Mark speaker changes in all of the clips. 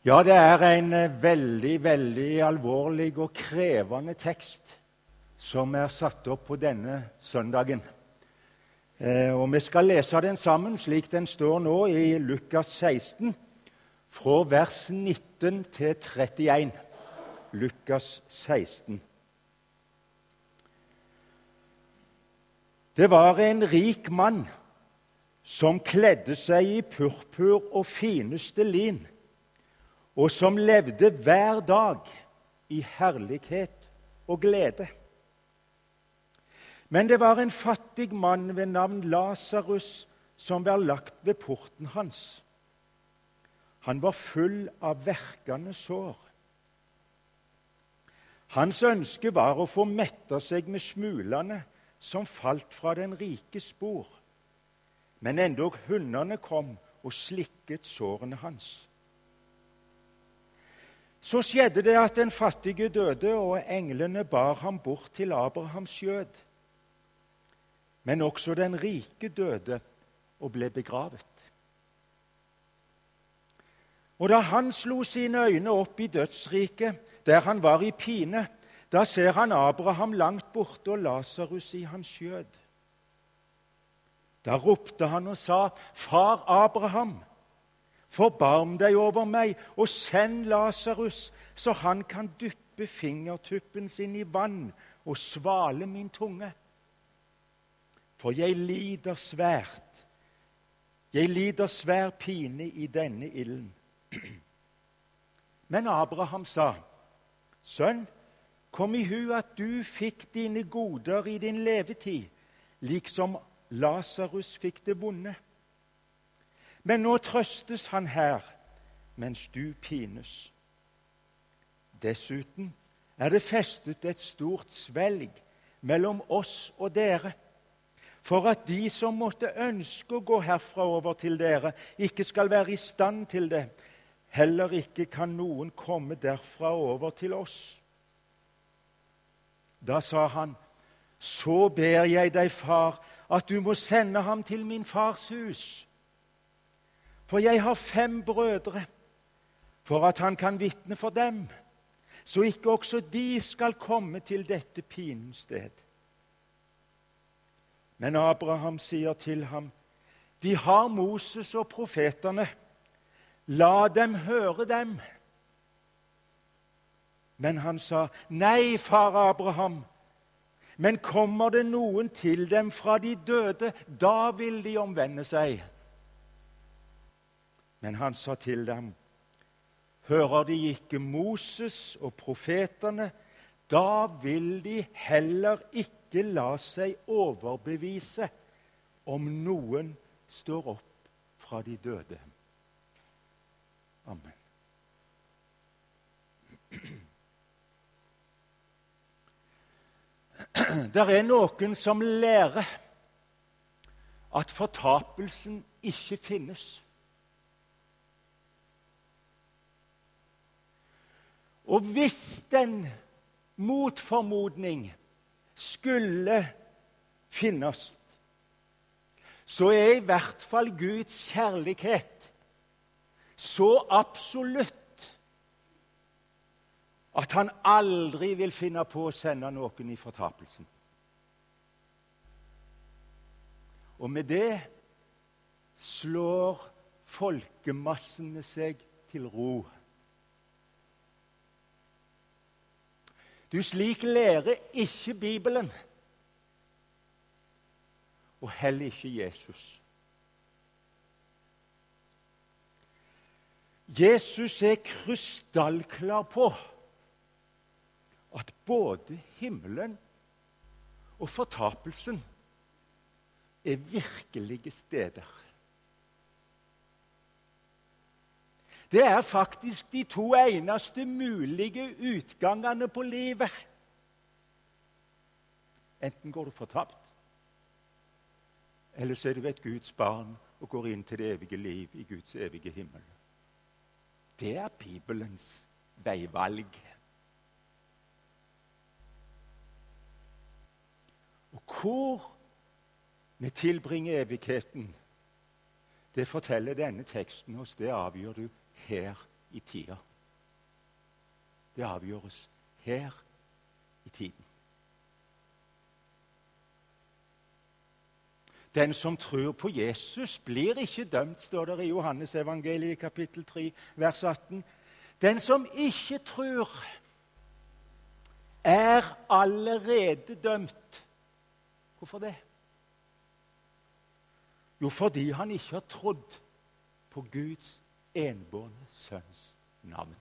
Speaker 1: Ja, det er en eh, veldig, veldig alvorlig og krevende tekst som er satt opp på denne søndagen. Eh, og Vi skal lese den sammen slik den står nå i Lukas 16, fra vers 19 til 31. Lukas 16. Det var en rik mann som kledde seg i purpur og fineste lin og som levde hver dag i herlighet og glede. Men det var en fattig mann ved navn Lasarus som var lagt ved porten hans. Han var full av verkende sår. Hans ønske var å få metta seg med smulene som falt fra den rikes bord. Men endog hundene kom og slikket sårene hans. Så skjedde det at den fattige døde, og englene bar ham bort til Abrahams skjød. Men også den rike døde og ble begravet. Og da han slo sine øyne opp i dødsriket, der han var i pine, da ser han Abraham langt borte og Lasarus i hans skjød. Da ropte han og sa, 'Far Abraham', Forbarm deg over meg, og send Lasarus, så han kan dyppe fingertuppen sin i vann og svale min tunge. For jeg lider svært. Jeg lider svær pine i denne ilden. Men Abraham sa, Sønn, kom i hu at du fikk dine goder i din levetid, liksom Lasarus fikk det vonde. Men nå trøstes han her, mens du pines. Dessuten er det festet et stort svelg mellom oss og dere, for at de som måtte ønske å gå herfra over til dere, ikke skal være i stand til det. Heller ikke kan noen komme derfra over til oss. Da sa han, så ber jeg deg, far, at du må sende ham til min fars hus for jeg har fem brødre, for at han kan vitne for dem, så ikke også de skal komme til dette pinens sted. Men Abraham sier til ham, de har Moses og profetene. La dem høre dem. Men han sa, Nei, far Abraham, men kommer det noen til dem fra de døde, da vil de omvende seg. Men han sa til dem, hører de ikke Moses og profetene, da vil de heller ikke la seg overbevise om noen står opp fra de døde. Amen. Det er noen som lærer at fortapelsen ikke finnes. Og hvis den mot formodning skulle finnes, så er i hvert fall Guds kjærlighet så absolutt at han aldri vil finne på å sende noen i fortapelsen. Og med det slår folkemassene seg til ro. Du, slik lærer ikke Bibelen, og heller ikke Jesus. Jesus er krystallklar på at både himmelen og fortapelsen er virkelige steder. Det er faktisk de to eneste mulige utgangene på livet. Enten går du fortapt, eller så er du et Guds barn og går inn til det evige liv i Guds evige himmel. Det er Bibelens veivalg. Og hvor vi tilbringer evigheten, det forteller denne teksten oss. Det avgjør du her i tida. Det avgjøres her i tiden. Den som tror på Jesus, blir ikke dømt, står det i Johannes evangeliet kapittel 3, vers 18. Den som ikke tror, er allerede dømt. Hvorfor det? Jo, fordi han ikke har trodd på Guds enbårne sønns navn.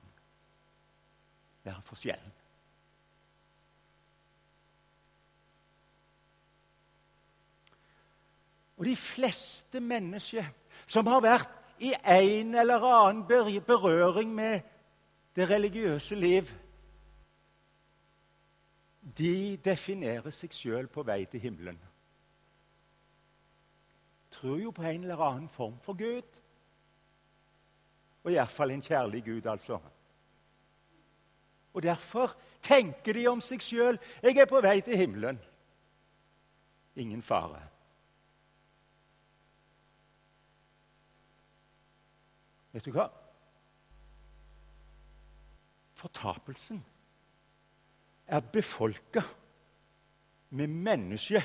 Speaker 1: Det er forskjellen. Og de fleste mennesker som har vært i en eller annen berøring med det religiøse liv, de definerer seg sjøl på vei til himmelen. Tror jo på en eller annen form for Gud. Og iallfall en kjærlig Gud, altså. Og Derfor tenker de om seg sjøl 'Jeg er på vei til himmelen'. Ingen fare. Vet du hva? Fortapelsen er befolka med mennesker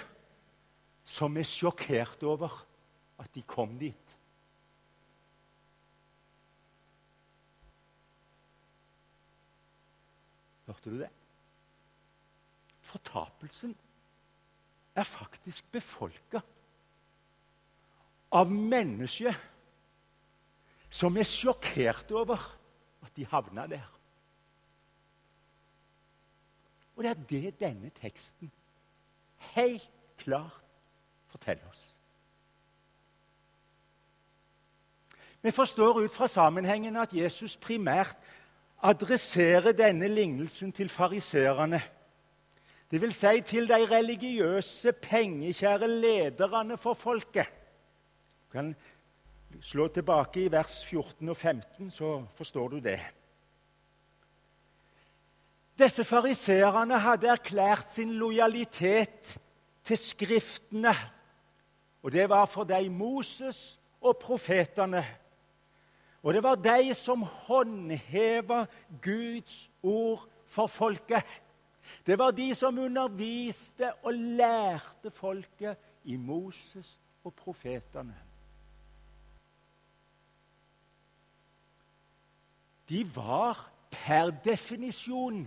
Speaker 1: som er sjokkert over at de kom dit. Hørte du det? Fortapelsen er faktisk befolka av mennesker som er sjokkert over at de havna der. Og det er det denne teksten helt klart forteller oss. Vi forstår ut fra sammenhengen at Jesus primært adresserer denne lignelsen til fariserene. Det vil si til de religiøse, pengekjære lederne for folket. Du kan slå tilbake i vers 14 og 15, så forstår du det. Disse fariserene hadde erklært sin lojalitet til Skriftene. Og det var for dem Moses og profetene. Og det var de som håndheva Guds ord for folket. Det var de som underviste og lærte folket i Moses og profetene. De var per definisjon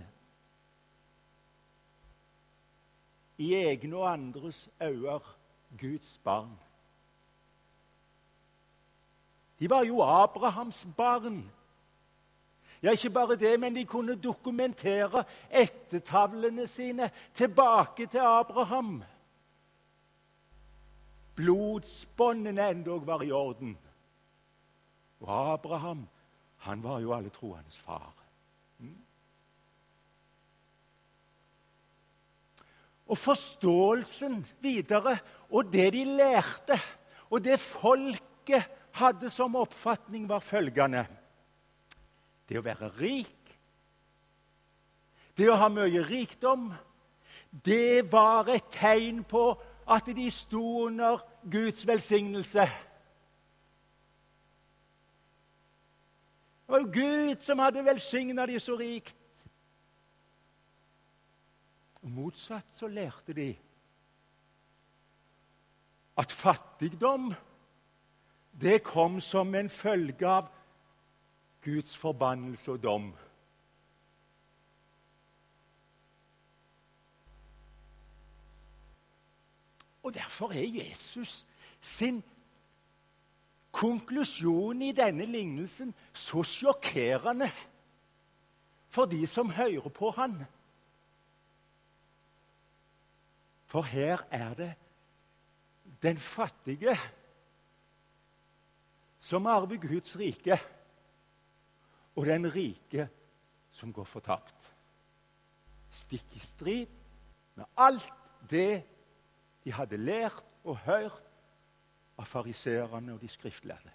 Speaker 1: i egne og andres øyne Guds barn. De var jo Abrahams barn. Ja, ikke bare det, men de kunne dokumentere ettertavlene sine tilbake til Abraham. Blodsbåndene endog var i orden. Og Abraham, han var jo alle troendes far. Mm. Og forståelsen videre, og det de lærte, og det folket hadde som oppfatning, var følgende Det å være rik, det å ha mye rikdom, det var et tegn på at de sto under Guds velsignelse. Det var jo Gud som hadde velsigna de så rikt. Og Motsatt så lærte de at fattigdom det kom som en følge av Guds forbannelse og dom. Og Derfor er Jesus sin konklusjon i denne lignelsen så sjokkerende for de som hører på han. For her er det den fattige som arver Guds rike, og den rike som går fortapt. Stikk i strid med alt det de hadde lært og hørt av fariseerne og de skriftlærde.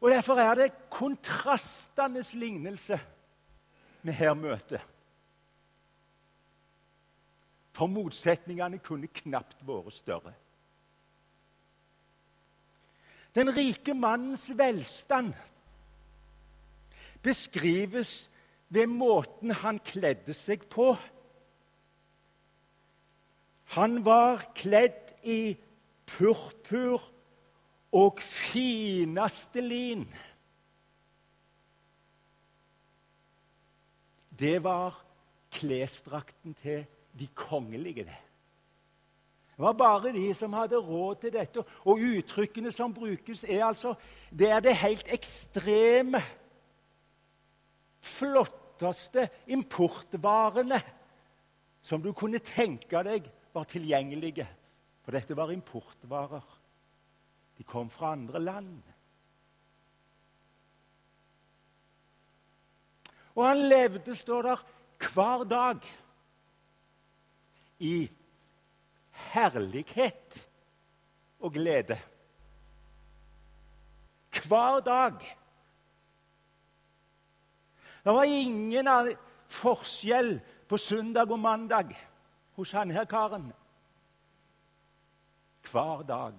Speaker 1: Og Derfor er det kontrastenes lignelse vi her møter. For motsetningene kunne knapt vært større. Den rike mannens velstand beskrives ved måten han kledde seg på. Han var kledd i purpur og fineste lin. Det var klesdrakten til de kongelige. det. Det var bare de som hadde råd til dette. Og uttrykkene som brukes, er altså Det er det helt ekstreme, flotteste importvarene som du kunne tenke deg var tilgjengelige. For dette var importvarer. De kom fra andre land. Og han levde, står der, hver dag i herlighet og glede. Hver dag. Det var ingen forskjell på søndag og mandag hos han her karen. Hver dag.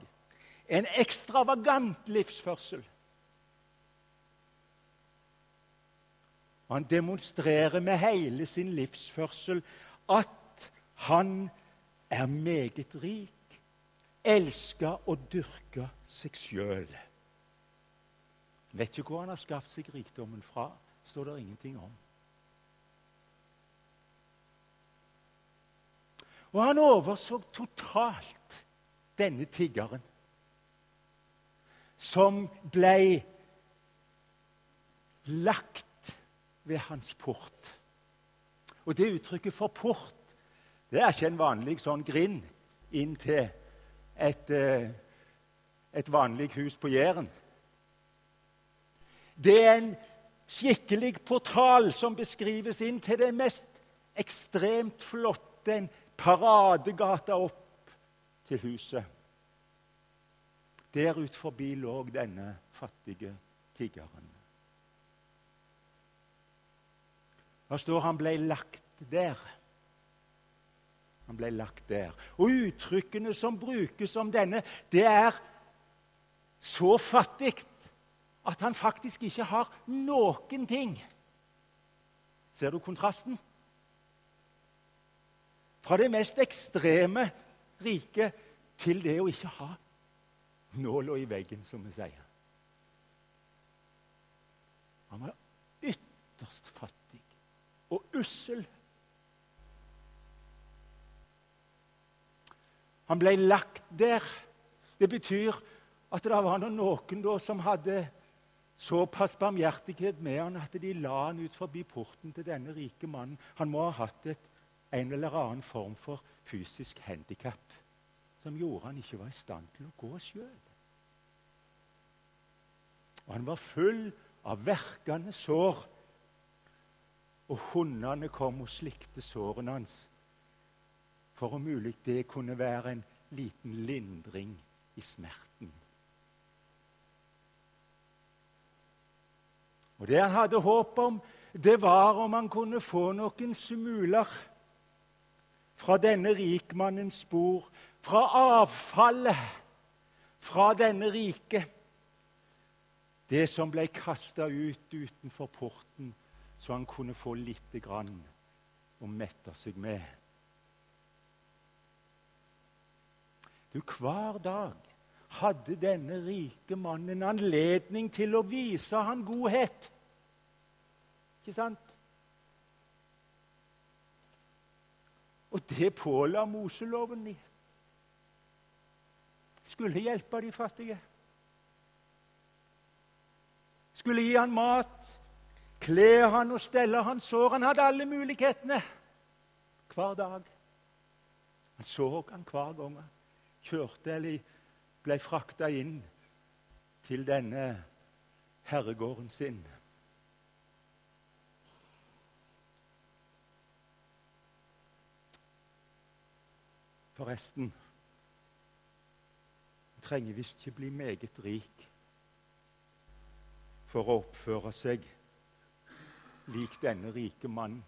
Speaker 1: En ekstravagant livsførsel. Han demonstrerer med hele sin livsførsel at han er meget rik, elsker og dyrker seg sjøl. Vet ikke hvor han har skaffet seg rikdommen fra, står det ingenting om. Og han overså totalt denne tiggeren, som ble lagt ved hans port. Og det uttrykket for port det er ikke en vanlig sånn grind inn til et, eh, et vanlig hus på Jæren. Det er en skikkelig portal som beskrives inn til det mest ekstremt flotte, en paradegate opp til huset. Der ut forbi lå denne fattige tiggeren. Da står han ble lagt der. Han ble lagt der. Og uttrykkene som brukes om denne, det er så fattig at han faktisk ikke har noen ting. Ser du kontrasten? Fra det mest ekstreme riket til det å ikke ha nåla i veggen, som vi sier. Han var ytterst fattig og ussel. Han ble lagt der. Det betyr at det var noen da som hadde såpass barmhjertighet med han at de la han ut forbi porten til denne rike mannen. Han må ha hatt et, en eller annen form for fysisk handikap som gjorde han ikke var i stand til å gå sjøl. Og han var full av verkende sår, og hundene kom og slikte sårene hans for om mulig det kunne være en liten lindring i smerten. Og Det han hadde håp om, det var om han kunne få noen smuler fra denne rikmannens spor, fra avfallet fra denne rike. Det som ble kasta ut utenfor porten, så han kunne få lite grann å mette seg med. Du, Hver dag hadde denne rike mannen anledning til å vise han godhet. Ikke sant? Og det påla Moseloven i. Skulle hjelpe de fattige. Skulle gi han mat, kle han og stelle han sår. Han hadde alle mulighetene hver dag. Han så han hver gang kjørte eller ble frakta inn til denne herregården sin. Forresten en trenger visst ikke bli meget rik for å oppføre seg lik denne rike mannen.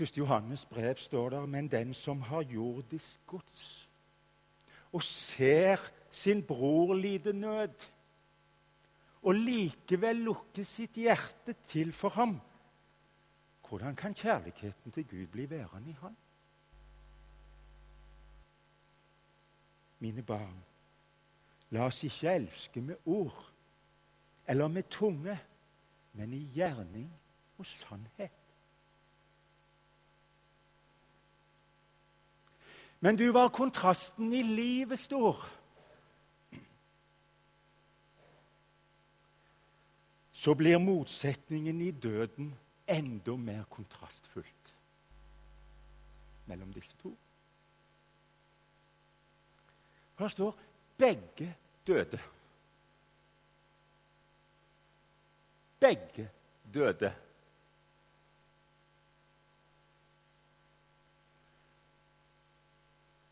Speaker 1: 1. Johannes brev står der men den som har jordisk gods, og ser sin bror lide nød, og likevel lukker sitt hjerte til for ham, hvordan kan kjærligheten til Gud bli værende i ham? Mine barn, la oss ikke elske med ord eller med tunge, men i gjerning og sannhet. Men du var kontrasten i livet stor. Så blir motsetningen i døden enda mer kontrastfullt mellom disse to. For det står 'begge døde'. Begge døde.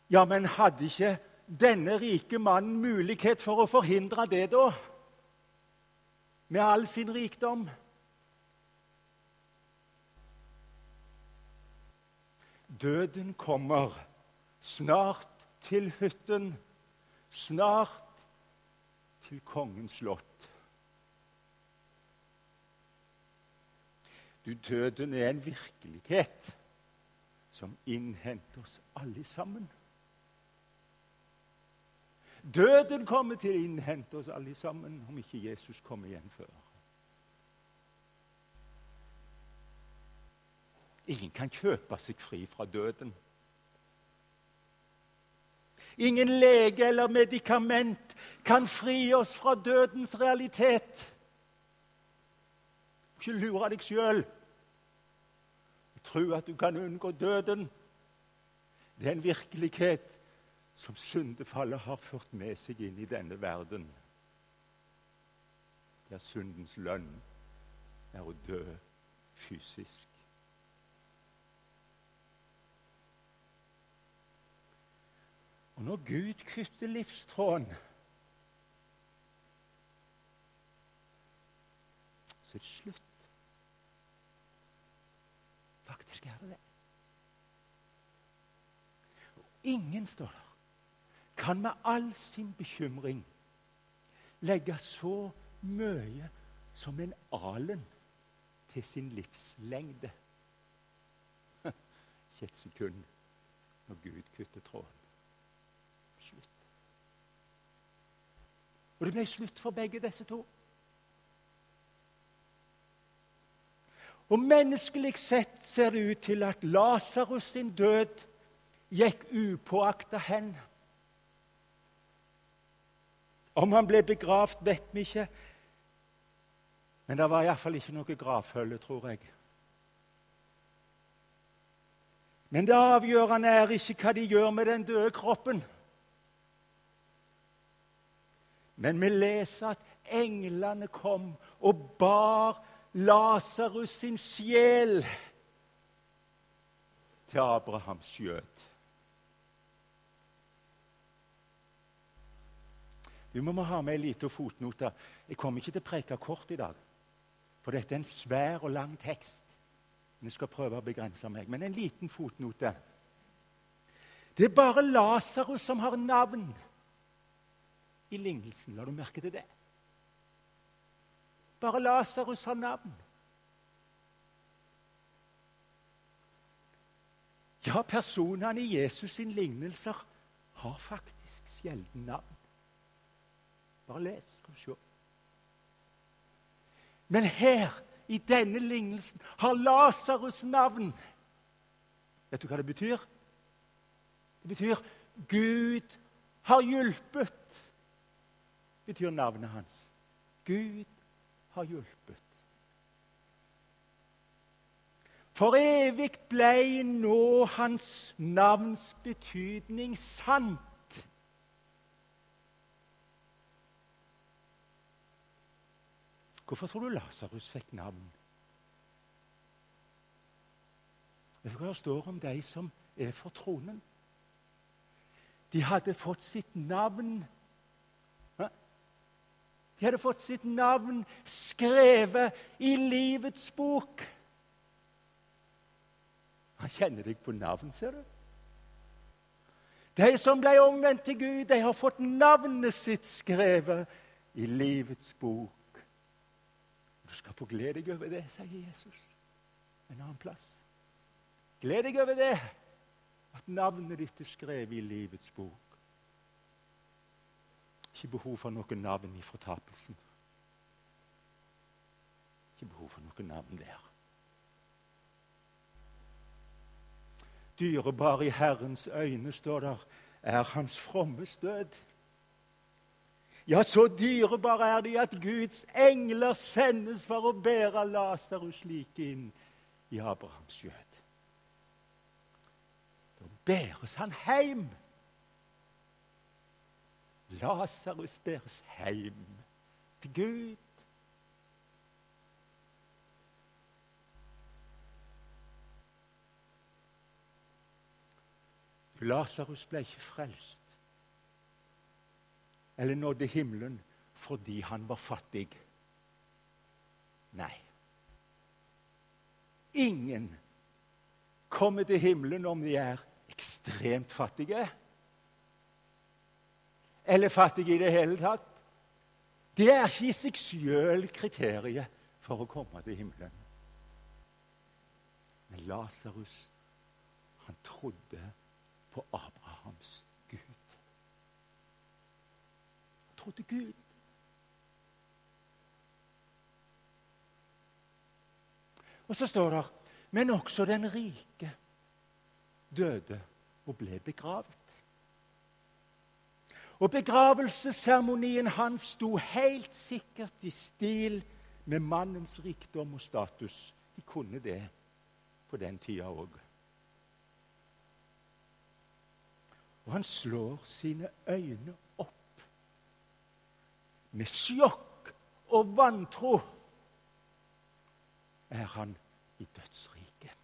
Speaker 1: Ja, men hadde ikke denne rike mannen mulighet for å forhindre det, da? Med all sin rikdom? Døden kommer snart til hytten, snart til kongens slott. Du, døden er en virkelighet som innhenter oss alle sammen. Døden kommer til å innhente oss alle sammen om ikke Jesus kommer igjen før. Ingen kan kjøpe seg fri fra døden. Ingen lege eller medikament kan fri oss fra dødens realitet. Ikke lure deg sjøl tro at du kan unngå døden. Det er en virkelighet som syndefallet har ført med seg inn i denne verden. Der syndens lønn er å dø fysisk. Og når Gud kutter livstråden, så er det slutt. Faktisk er det det. Og ingen står der kan med all sin bekymring legge så mye som en alen til sin livslengde. Ikke et sekund når Gud kutter tråden. Slutt. Og det ble slutt for begge disse to. Og Menneskelig sett ser det ut til at Lasarus sin død gikk upåakta hen. Om han ble begravd, vet vi ikke. Men det var iallfall ikke noe gravfølge, tror jeg. Men det avgjørende er ikke hva de gjør med den døde kroppen. Men vi leser at englene kom og bar Lasarus sin sjel til Abrahams skjøt. Du må ha med en liten fotnote. Jeg kommer ikke til å preke kort i dag, for dette er en svær og lang tekst. Men jeg skal prøve å begrense meg. Men en liten fotnote. Det er bare Lasarus som har navn i lignelsen. La du merke til det? Bare Lasarus har navn. Ja, personene i Jesus' sin lignelser har faktisk sjelden navn. Bare les, skal du se. Men her, i denne lignelsen, har Lasarus navn. Vet du hva det betyr? Det betyr 'Gud har hjulpet', betyr navnet hans. Gud har hjulpet. For evig blei nå hans navns betydning sant. Hvorfor tror du Lasarus fikk navn? Vet du hva det står om de som er for tronen? De hadde fått sitt navn De hadde fått sitt navn skrevet i livets bok. Han kjenner deg på navn, ser du. De som ble omvendt til Gud, de har fått navnet sitt skrevet i livets bok. Skal få glede deg over det, sier Jesus en annen plass. Gled deg over det, at navnet ditt er skrevet i livets bok. Ikke behov for noe navn i fortapelsen. Ikke behov for noe navn der. Dyrebar i Herrens øyne, står der, er hans frommes stød. Ja, så dyrebare er de at Guds engler sendes for å bære Lasarus slik inn i Abrahams skjød. Da bæres han hjem. Lasarus bæres hjem til Gud. Lasarus ble ikke frelst eller nådde himmelen fordi han var fattig. Nei. Ingen kommer til himmelen om de er ekstremt fattige. Eller fattige i det hele tatt. Det er ikke i seg sjøl kriteriet for å komme til himmelen. Men Lasarus, han trodde på Abrahams Gud. Han trodde Gud. Og så står det men også den rike døde og ble begravet. Og begravelsesseremonien hans sto helt sikkert i stil med mannens rikdom og status. De kunne det på den tida òg. Og han slår sine øyne. Med sjokk og vantro er han i dødsriket.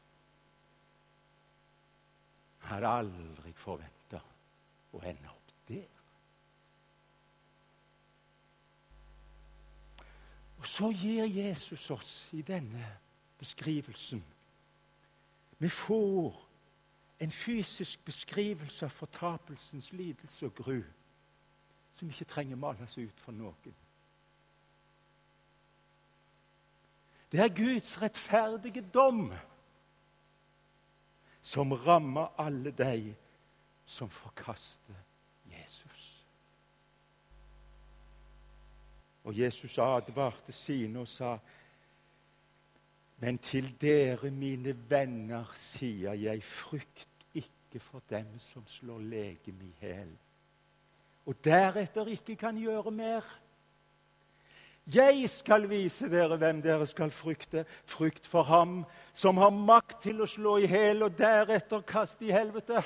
Speaker 1: Han hadde aldri forventa å ende opp der. Og så gir Jesus oss i denne beskrivelsen Vi får en fysisk beskrivelse av fortapelsens lidelse og gru som ikke trenger males ut for noen. Det er Guds rettferdige dom som rammer alle de som forkaster Jesus. Og Jesus advarte sine og sa men til dere, mine venner, sier jeg, frykt ikke for dem som slår legemet i hæl, og deretter ikke kan gjøre mer. Jeg skal vise dere hvem dere skal frykte. Frykt for ham som har makt til å slå i hæl og deretter kaste i helvete.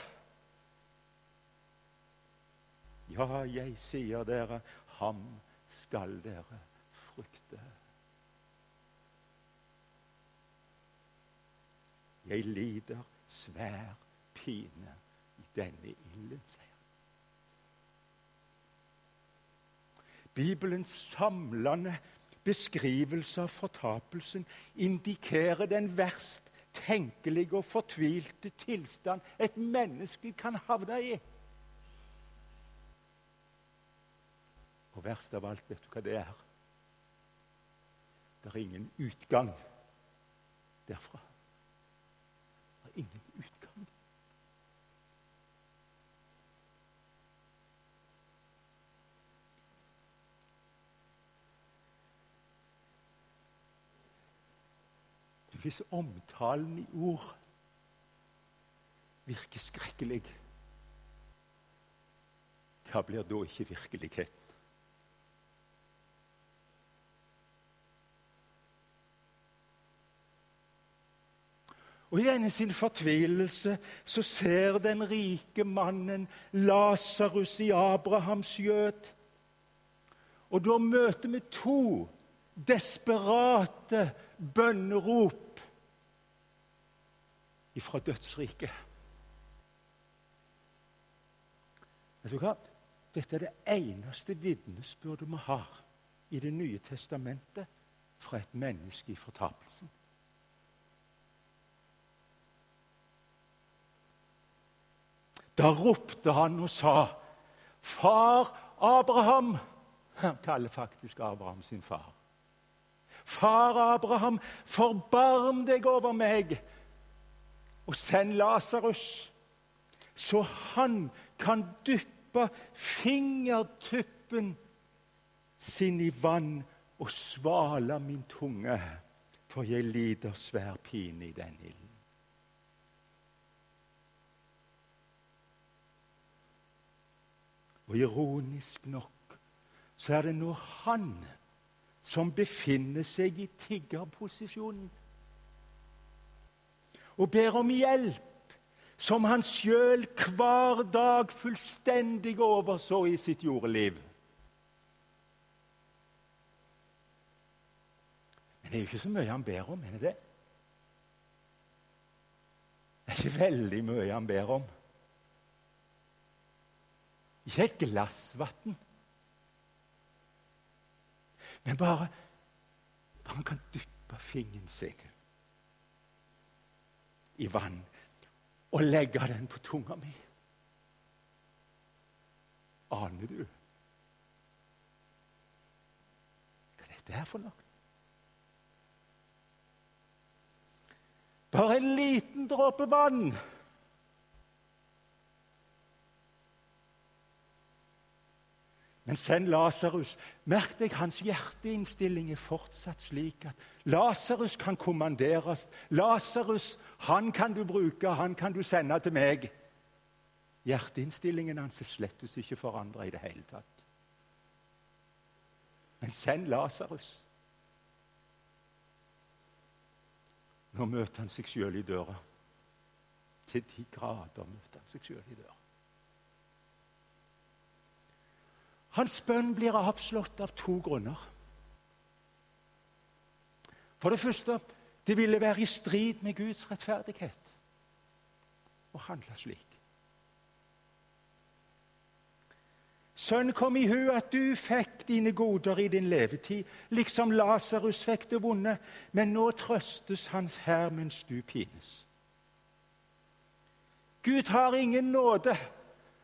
Speaker 1: Ja, jeg sier dere, ham skal dere frykte. Jeg lider svær pine i denne ilden, sier han. Bibelens samlende beskrivelse av fortapelsen indikerer den verst tenkelige og fortvilte tilstand et menneske kan havne i. Og verst av alt, vet du hva det er? Det er ingen utgang derfra. Det er ingen utgang. Hvis omtalen i ord virker skrekkelig, hva blir da ikke virkeligheten? Og I denne sin fortvilelse så ser den rike mannen Lasarus i Abrahams skjøt. Og da møter vi to desperate bønnerop ifra dødsriket. Vet du hva? Dette er det eneste vitnesbyrdet vi har i Det nye testamentet fra et menneske i fortapelsen. Da ropte han og sa, 'Far Abraham' Han kaller faktisk Abraham sin far. 'Far Abraham, forbarm deg over meg, og send Lasarus, så han kan dyppe fingertuppen sin i vann og svale min tunge, for jeg lider svær pine i den ilden. Og ironisk nok så er det nå han som befinner seg i tiggerposisjonen og ber om hjelp, som han sjøl hver dag fullstendig overså i sitt jordeliv. Men det er jo ikke så mye han ber om, er det det? Det er ikke veldig mye han ber om. Ikke et glass vann. Men bare, bare han kan dyppe fingeren sin i vann og legge den på tunga mi. Aner du hva dette er for noe? Bare en liten dråpe vann. Men send Lasarus. Merk deg, hans hjerteinnstilling er fortsatt slik at Lasarus kan kommanderes. Lasarus, han kan du bruke, han kan du sende til meg. Hjerteinnstillingen hans er slett ikke forandra i det hele tatt. Men send Lasarus. Nå møter han seg sjøl i døra. Til de grader møter han seg sjøl i døra. Hans bønn blir avslått av to grunner. For det første det ville være i strid med Guds rettferdighet å handle slik. Sønn, kom i hu at du fikk dine goder i din levetid, liksom Lasarus fikk det vonde, men nå trøstes hans her mens du pines. Gud har ingen nåde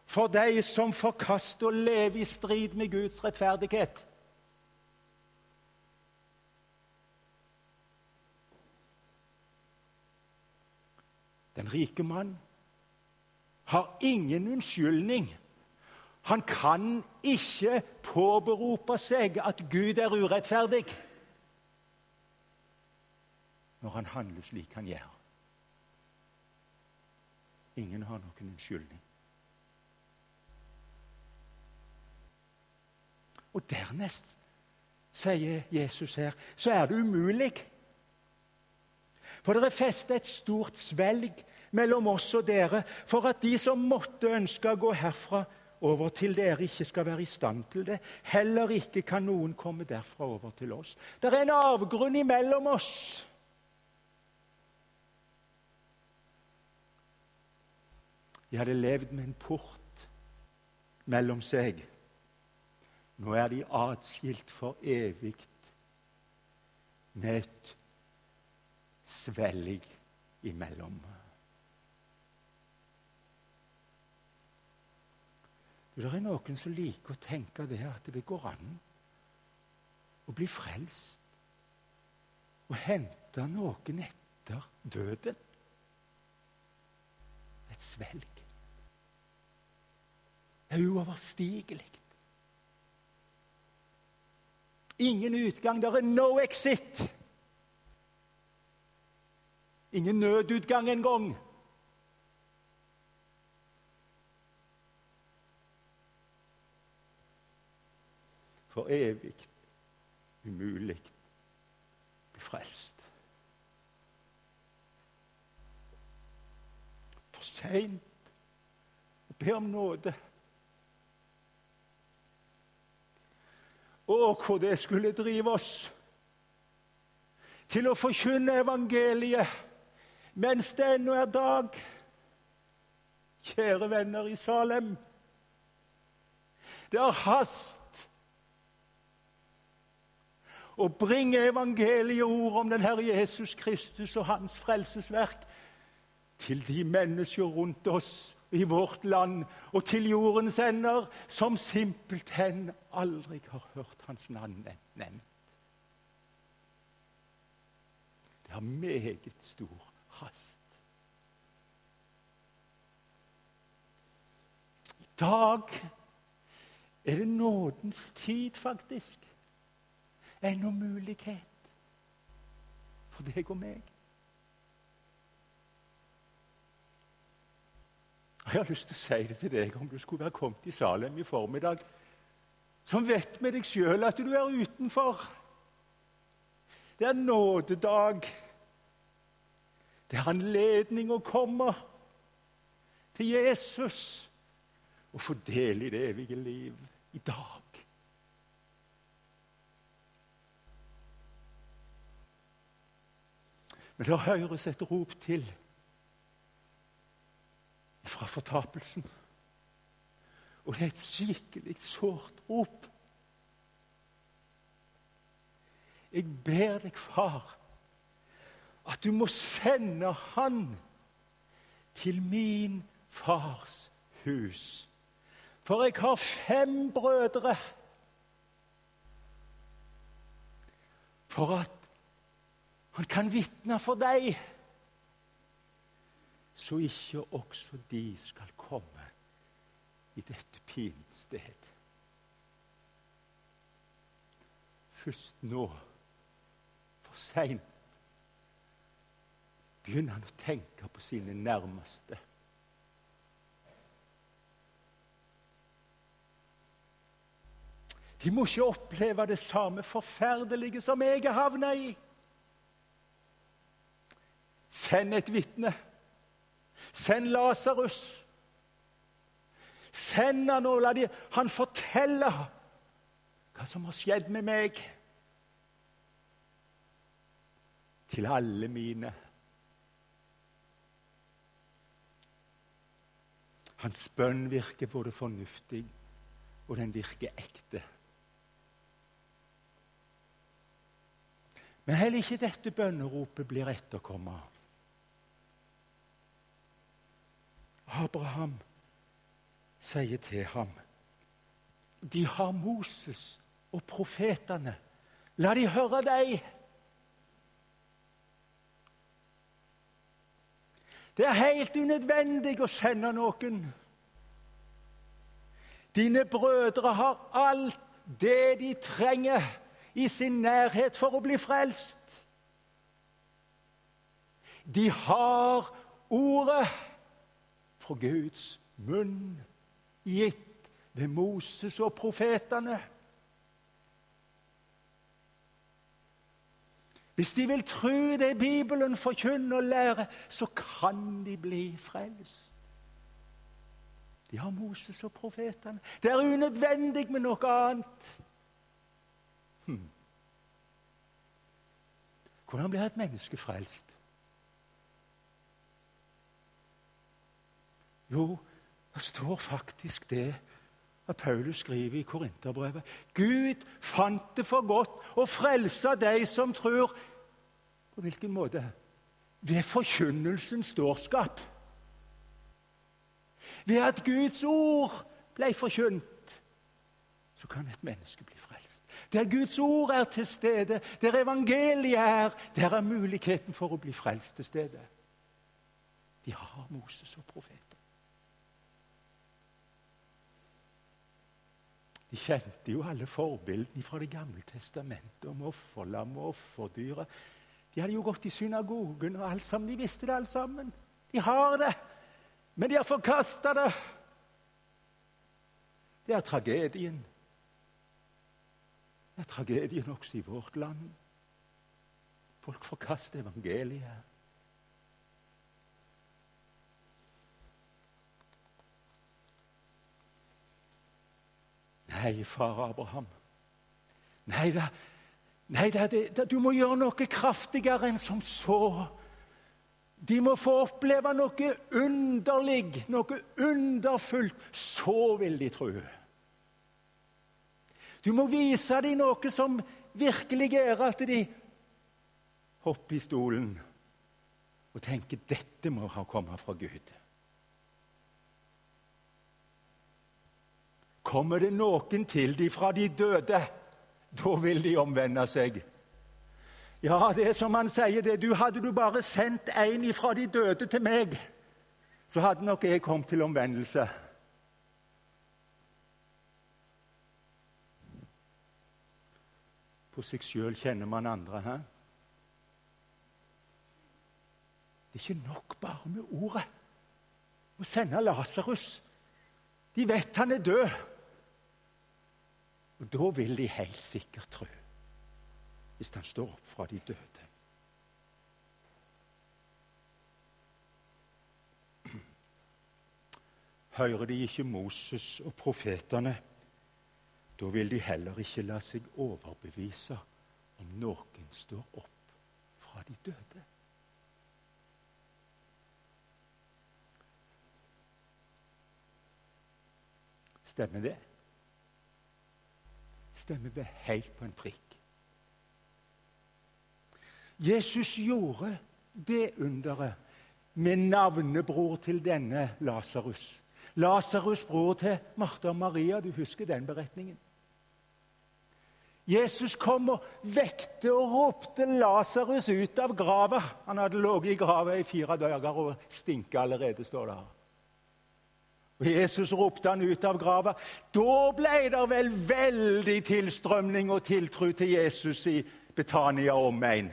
Speaker 1: for deg som forkaster å leve i strid med Guds rettferdighet. Den rike mann har ingen unnskyldning han kan ikke påberope seg at Gud er urettferdig når han handler slik han gjør. Ingen har noen unnskyldning. Og dernest, sier Jesus her, så er det umulig. For det er festet et stort svelg mellom oss og dere for at de som måtte ønske å gå herfra, over til dere ikke skal være i stand til det. Heller ikke kan noen komme derfra over til oss. Det er en avgrunn imellom oss. De hadde levd med en port mellom seg. Nå er de atskilt for evig med et svelg imellom. Det er noen som liker å tenke det at det går an å bli frelst og hente noen etter døden. Et svelg. Det er uoverstigelig. Ingen utgang. Det er no exit. Ingen nødutgang engang. for evig umulig bli frelst. For seint å be om nåde. Å, hvor det skulle drive oss til å forkynne evangeliet mens det ennå er dag. Kjære venner i Salem. Det har hast å bringe evangelieord om den Herre Jesus Kristus og hans frelsesverk til de mennesker rundt oss i vårt land og til jordens ender som simpelthen aldri har hørt hans navn nevnt. Det har meget stor hast. I dag er det nådens tid, faktisk. Ennå mulighet for deg og meg. Jeg har lyst til å si det til deg om du skulle være kommet i Salem i formiddag. Som vet med deg sjøl at du er utenfor. Det er nådedag. Det er anledning å komme til Jesus og få del i det evige liv i dag. Men det høres et rop til fra fortapelsen. Og det er et skikkelig sårt rop. Jeg ber deg, far, at du må sende han til min fars hus. For jeg har fem brødre. For at han kan vitne for deg så ikke også de skal komme i dette pinsted. Først nå, for seint, begynner han å tenke på sine nærmeste. De må ikke oppleve det samme forferdelige som jeg har havna i. Send et vitne. Send Lasarus. Send han og la de, han fortelle hva som har skjedd med meg. Til alle mine. Hans bønn virker både fornuftig, og den virker ekte. Men heller ikke dette bønneropet blir etterkommet. Abraham sier til ham De har Moses og profetene. La de høre deg! Det er helt unødvendig å sende noen. Dine brødre har alt det de trenger i sin nærhet for å bli frelst. De har Ordet fra Guds munn, gitt ved Moses og profetene. Hvis de vil tro det Bibelen forkynner og lærer, så kan de bli frelst. De har Moses og profetene. Det er unødvendig med noe annet. Hm. Hvordan blir et menneske frelst? Jo, det står faktisk det at Paulus skriver i Korinterbrevet. Gud fant det for godt å frelse de som tror. På hvilken måte? Ved forkynnelsens dårskap. Ved at Guds ord ble forkynt, så kan et menneske bli frelst. Der Guds ord er til stede, der evangeliet er, der er muligheten for å bli frelst til stede. De har Moses og profeten. De kjente jo alle forbildene fra Det gamle testamentet om offerlam og offerdyret. De hadde jo gått i synagogen, og alt sammen. de visste det alt sammen. De har det, men de har forkasta det. Det er tragedien. Det er tragedien også i vårt land. Folk forkaster evangeliet. Nei, far Abraham. Nei da, nei da det, du må gjøre noe kraftigere enn som så. De må få oppleve noe underlig, noe underfullt. Så vil de tro. Du må vise dem noe som virkelig gjør at de hopper i stolen og tenker dette må ha kommet fra Gud. Kommer det noen til de fra de døde, da vil de omvende seg. Ja, det er som han sier det. Du, hadde du bare sendt en ifra de døde til meg, så hadde nok jeg kommet til omvendelse. På seg sjøl kjenner man andre. He? Det er ikke nok bare med ordet. Å sende Lasarus. De vet han er død. Og da vil de helt sikkert tro, hvis han står opp fra de døde. Hører de ikke Moses og profetene, da vil de heller ikke la seg overbevise om noen står opp fra de døde. Stemmer det? Stemmer det helt på en prikk? Jesus gjorde det underet med navnebror til denne Lasarus. Lasarus' bror til Martha og Maria. Du husker den beretningen? Jesus kom og vekte og ropte Lasarus ut av grava. Han hadde ligget i grava i fire dager og stinket allerede, står det her. Og Jesus ropte han ut av grava. Da ble det vel veldig tilstrømning og tiltro til Jesus i Betania omegn.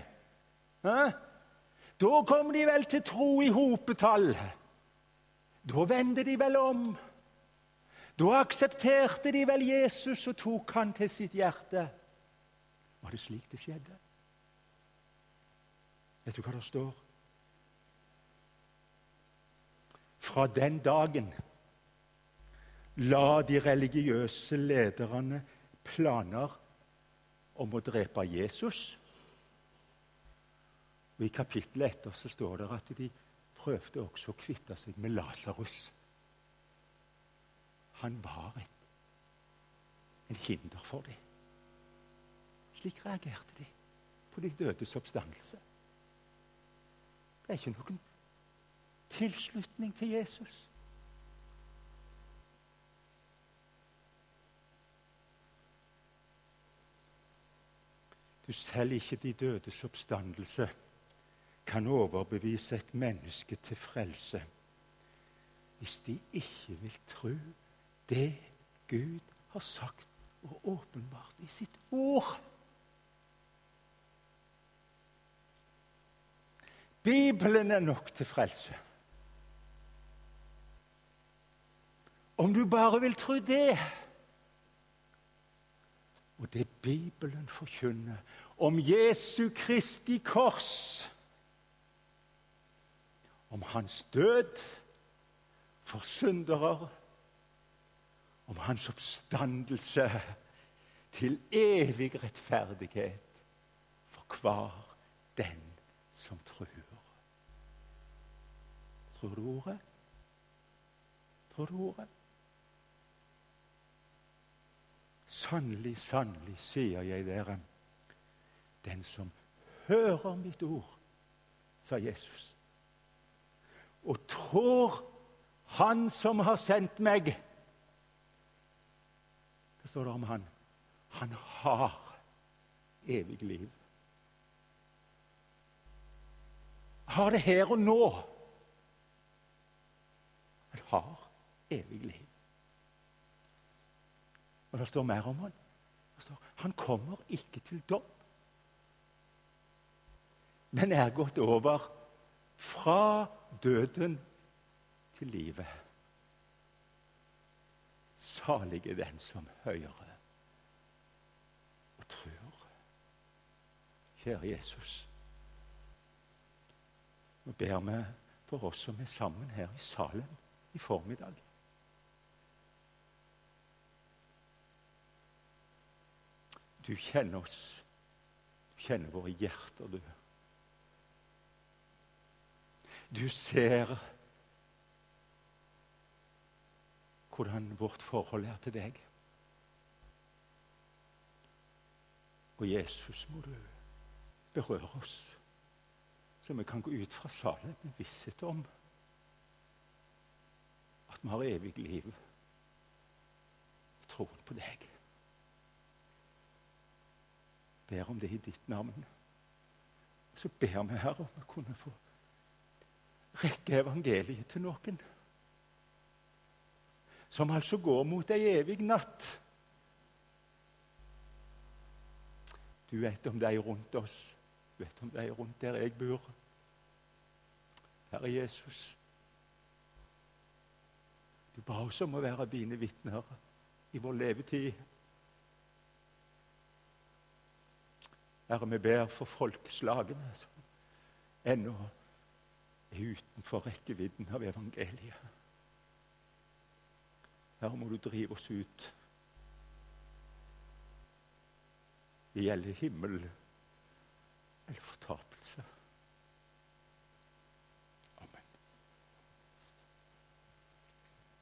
Speaker 1: Da kom de vel til tro i hopetall. Da vendte de vel om. Da aksepterte de vel Jesus og tok han til sitt hjerte. Var det slik det skjedde? Vet du hva det står? Fra den dagen la de religiøse lederne planer om å drepe Jesus. Og I kapittelet etter så står det at de prøvde også å kvitte seg med Lasarus. Han var et, en hinder for dem. Slik reagerte de på de dødes oppstandelse. Det er ikke noen tilslutning til Jesus. Du selv ikke de dødes oppstandelse kan overbevise et menneske til frelse hvis de ikke vil tro det Gud har sagt og åpenbart i sitt ord. Bibelen er nok til frelse. Om du bare vil tro det og det Bibelen forkynner om Jesu Kristi kors, om hans død for syndere, om hans oppstandelse til evig rettferdighet for hver den som tror. Tror du ordet? Tror du ordet? Sannelig, sannelig, sier jeg dere, den som hører mitt ord, sa Jesus, og tror Han som har sendt meg Hva står det om han? Han har evig liv. Har det her og nå. Han har evig liv. Og det står mer om han. Det står, han kommer ikke til dom, men er gått over fra døden til livet. Salig er den som hører og tror. Kjære Jesus. Nå ber vi for oss som er sammen her i salen i formiddag. Du kjenner oss. Du kjenner våre hjerter, du. Du ser hvordan vårt forhold er til deg. Og Jesus, må du berøre oss, så vi kan gå ut fra salen med visshet om at vi har evig liv troen på deg. Ber om det i ditt navn. Så ber vi, Herre, om å kunne få rekke evangeliet til noen. Som altså går mot ei evig natt. Du vet om de rundt oss. Du vet om de rundt der jeg bor. Herre Jesus, du ba oss om å være dine vitner i vår levetid. Herre, vi ber for folkeslagene som ennå er utenfor rekkevidden av evangeliet. Her må du drive oss ut. Det gjelder himmel eller fortapelse.